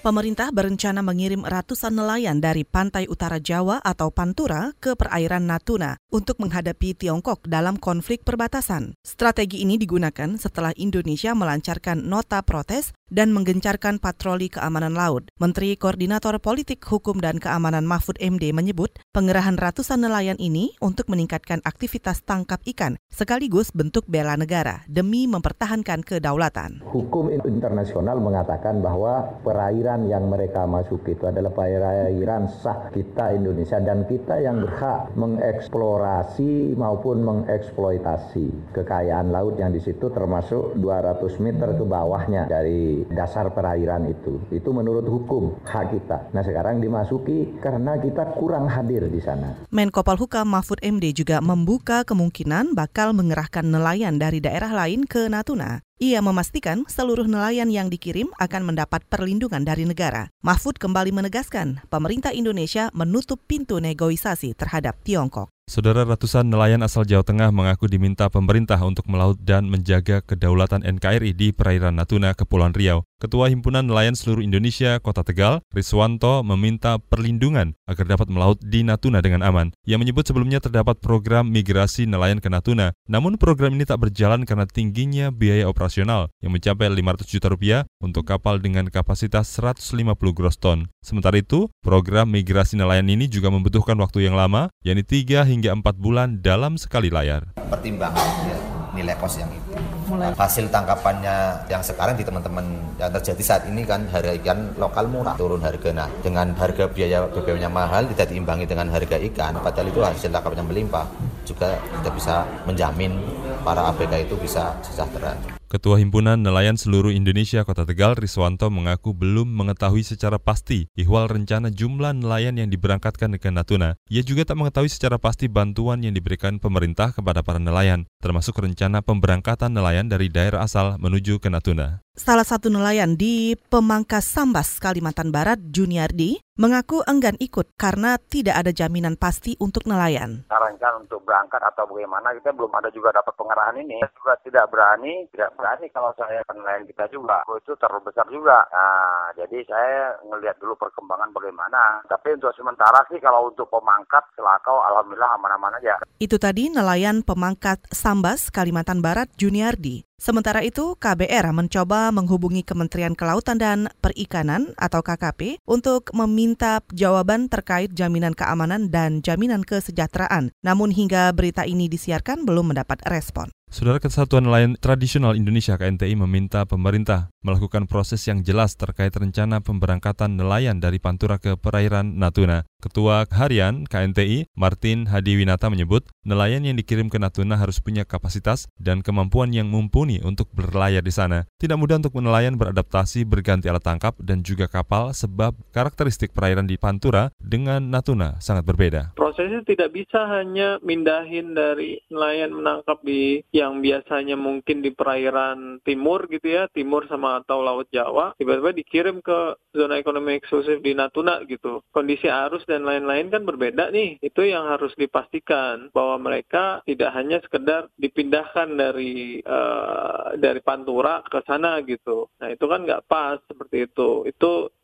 Pemerintah berencana mengirim ratusan nelayan dari pantai utara Jawa atau Pantura ke perairan Natuna untuk menghadapi Tiongkok dalam konflik perbatasan. Strategi ini digunakan setelah Indonesia melancarkan nota protes dan menggencarkan patroli keamanan laut. Menteri Koordinator Politik Hukum dan Keamanan Mahfud MD menyebut pengerahan ratusan nelayan ini untuk meningkatkan aktivitas tangkap ikan sekaligus bentuk bela negara demi mempertahankan kedaulatan. Hukum internasional mengatakan bahwa perairan perairan yang mereka masuki itu adalah perairan sah kita Indonesia dan kita yang berhak mengeksplorasi maupun mengeksploitasi kekayaan laut yang di situ termasuk 200 meter ke bawahnya dari dasar perairan itu. Itu menurut hukum hak kita. Nah sekarang dimasuki karena kita kurang hadir di sana. Menko Polhukam Mahfud MD juga membuka kemungkinan bakal mengerahkan nelayan dari daerah lain ke Natuna. Ia memastikan seluruh nelayan yang dikirim akan mendapat perlindungan dari negara. Mahfud kembali menegaskan, pemerintah Indonesia menutup pintu negosiasi terhadap Tiongkok. Saudara ratusan nelayan asal Jawa Tengah mengaku diminta pemerintah untuk melaut dan menjaga kedaulatan NKRI di perairan Natuna, Kepulauan Riau. Ketua Himpunan Nelayan Seluruh Indonesia Kota Tegal, Riswanto, meminta perlindungan agar dapat melaut di Natuna dengan aman. Ia menyebut sebelumnya terdapat program migrasi nelayan ke Natuna, namun program ini tak berjalan karena tingginya biaya operasional yang mencapai 500 juta rupiah untuk kapal dengan kapasitas 150 gross ton. Sementara itu, program migrasi nelayan ini juga membutuhkan waktu yang lama, yakni 3 hingga hingga 4 bulan dalam sekali layar. Pertimbangan ya, nilai kos yang itu. Mulai. Hasil tangkapannya yang sekarang di teman-teman yang terjadi saat ini kan harga ikan lokal murah, turun harga. Nah, dengan harga biaya BBM-nya mahal tidak diimbangi dengan harga ikan, padahal itu hasil tangkapan yang melimpah juga tidak bisa menjamin para ABK itu bisa sejahtera. Ketua Himpunan Nelayan Seluruh Indonesia Kota Tegal, Riswanto, mengaku belum mengetahui secara pasti ihwal rencana jumlah nelayan yang diberangkatkan ke Natuna. Ia juga tak mengetahui secara pasti bantuan yang diberikan pemerintah kepada para nelayan, termasuk rencana pemberangkatan nelayan dari daerah asal menuju ke Natuna. Salah satu nelayan di Pemangkas Sambas, Kalimantan Barat, Juniardi, mengaku enggan ikut karena tidak ada jaminan pasti untuk nelayan. Sarankan untuk berangkat atau bagaimana, kita belum ada juga dapat pengarahan ini. Saya juga tidak berani, tidak berani kalau saya nelayan kita juga. Itu terlalu besar juga. Nah, jadi saya ngelihat dulu perkembangan bagaimana. Tapi untuk sementara sih kalau untuk pemangkat, selakau, alhamdulillah aman-aman aja. Itu tadi nelayan Pemangkat Sambas, Kalimantan Barat, Juniardi. Sementara itu, KBR mencoba menghubungi Kementerian Kelautan dan Perikanan atau KKP untuk meminta jawaban terkait jaminan keamanan dan jaminan kesejahteraan. Namun hingga berita ini disiarkan belum mendapat respon. Saudara Kesatuan Nelayan Tradisional Indonesia KNTI meminta pemerintah melakukan proses yang jelas terkait rencana pemberangkatan nelayan dari Pantura ke perairan Natuna. Ketua Harian KNTI, Martin Hadiwinata menyebut, nelayan yang dikirim ke Natuna harus punya kapasitas dan kemampuan yang mumpuni untuk berlayar di sana. Tidak mudah untuk nelayan beradaptasi berganti alat tangkap dan juga kapal sebab karakteristik perairan di Pantura dengan Natuna sangat berbeda. Prosesnya tidak bisa hanya mindahin dari nelayan menangkap di yang biasanya mungkin di perairan timur gitu ya, timur sama atau Laut Jawa, tiba-tiba dikirim ke zona ekonomi eksklusif di Natuna gitu. Kondisi arus dan lain-lain kan berbeda nih. Itu yang harus dipastikan bahwa mereka tidak hanya sekedar dipindahkan dari uh, dari Pantura ke sana gitu. Nah itu kan nggak pas seperti itu. Itu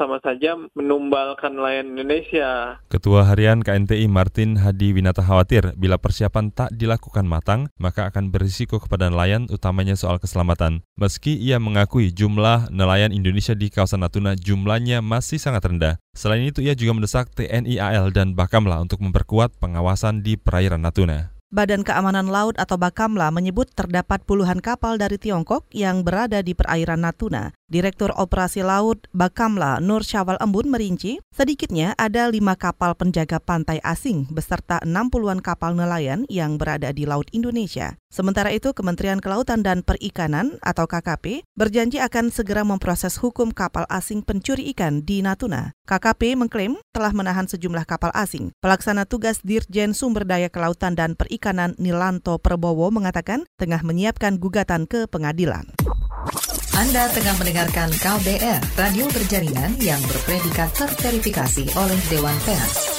sama saja menumbalkan nelayan Indonesia. Ketua Harian KNTI Martin Hadi Winata khawatir bila persiapan tak dilakukan matang, maka akan berisiko kepada nelayan, utamanya soal keselamatan. Meski ia mengakui jumlah nelayan Indonesia di kawasan Natuna jumlahnya masih sangat rendah. Selain itu, ia juga mendesak TNI AL dan Bakamla untuk memperkuat pengawasan di perairan Natuna. Badan Keamanan Laut atau Bakamla menyebut terdapat puluhan kapal dari Tiongkok yang berada di perairan Natuna. Direktur Operasi Laut Bakamla Nur Syawal Embun merinci, sedikitnya ada lima kapal penjaga pantai asing beserta 60-an kapal nelayan yang berada di Laut Indonesia. Sementara itu, Kementerian Kelautan dan Perikanan atau KKP berjanji akan segera memproses hukum kapal asing pencuri ikan di Natuna. KKP mengklaim telah menahan sejumlah kapal asing. Pelaksana tugas Dirjen Sumber Daya Kelautan dan Perikanan Nilanto Perbowo mengatakan tengah menyiapkan gugatan ke pengadilan. Anda tengah mendengarkan KBR, radio berjaringan yang berpredikat terverifikasi oleh Dewan Pers.